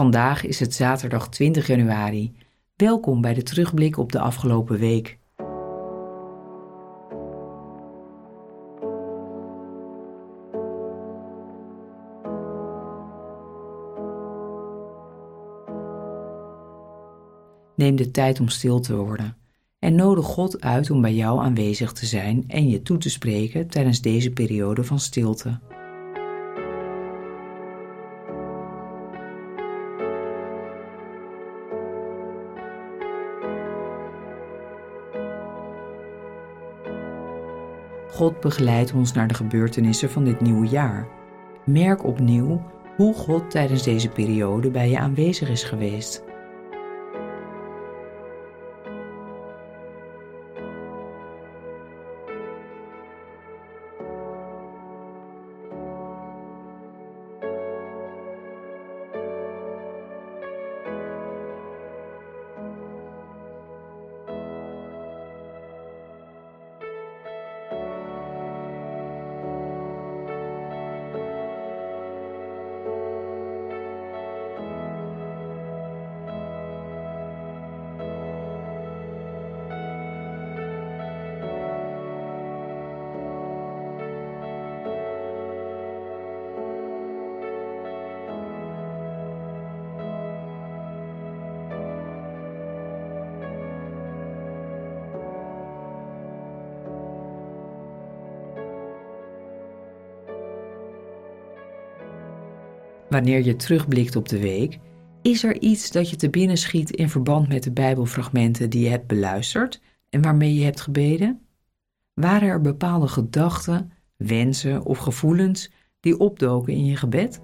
Vandaag is het zaterdag 20 januari. Welkom bij de terugblik op de afgelopen week. Neem de tijd om stil te worden en nodig God uit om bij jou aanwezig te zijn en je toe te spreken tijdens deze periode van stilte. God begeleidt ons naar de gebeurtenissen van dit nieuwe jaar. Merk opnieuw hoe God tijdens deze periode bij je aanwezig is geweest. Wanneer je terugblikt op de week, is er iets dat je te binnen schiet in verband met de Bijbelfragmenten die je hebt beluisterd en waarmee je hebt gebeden? Waren er bepaalde gedachten, wensen of gevoelens die opdoken in je gebed?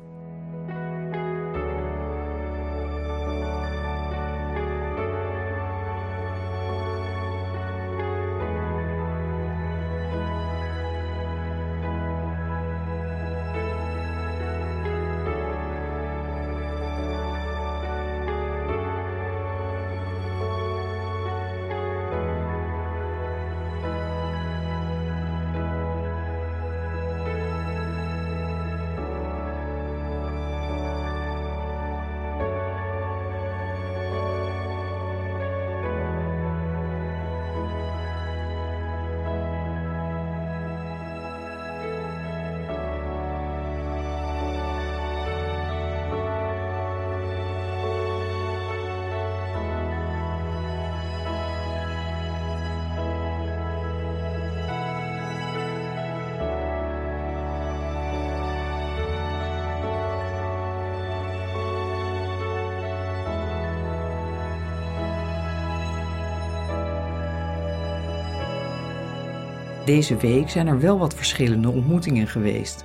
Deze week zijn er wel wat verschillende ontmoetingen geweest.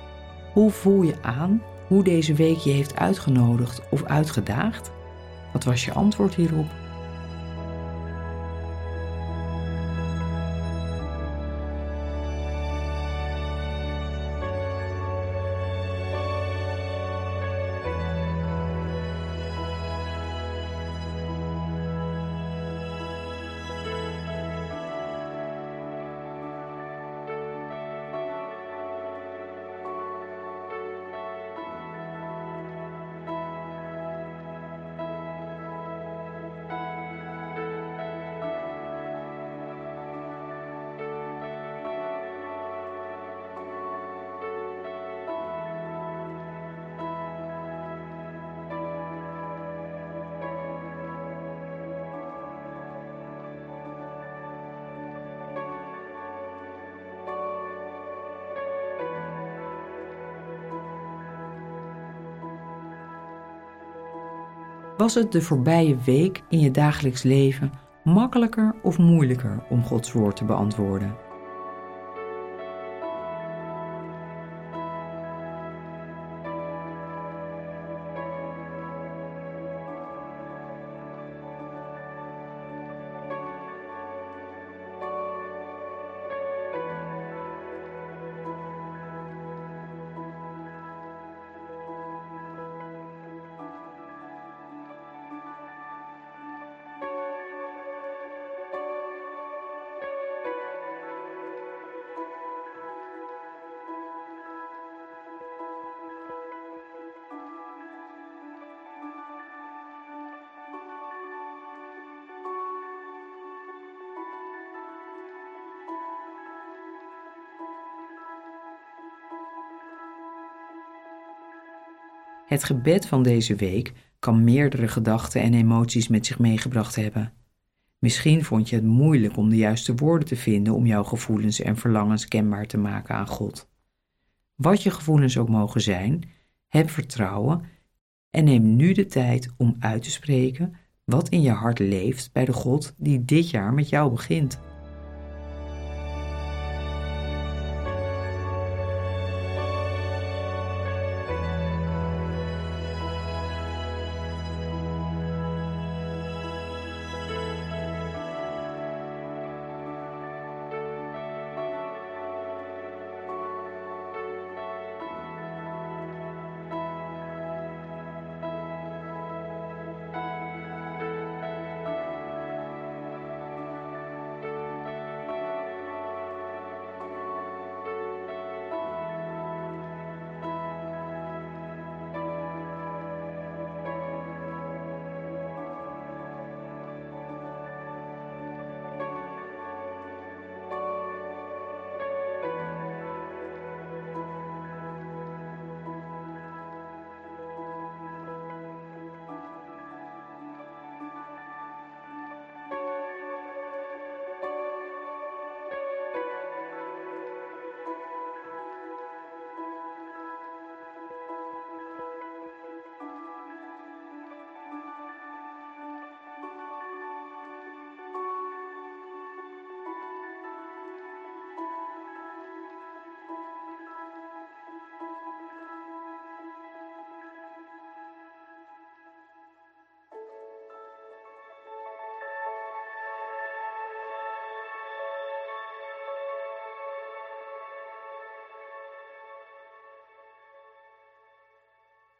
Hoe voel je aan hoe deze week je heeft uitgenodigd of uitgedaagd? Wat was je antwoord hierop? Was het de voorbije week in je dagelijks leven makkelijker of moeilijker om Gods woord te beantwoorden? Het gebed van deze week kan meerdere gedachten en emoties met zich meegebracht hebben. Misschien vond je het moeilijk om de juiste woorden te vinden om jouw gevoelens en verlangens kenbaar te maken aan God. Wat je gevoelens ook mogen zijn, heb vertrouwen en neem nu de tijd om uit te spreken wat in je hart leeft bij de God die dit jaar met jou begint.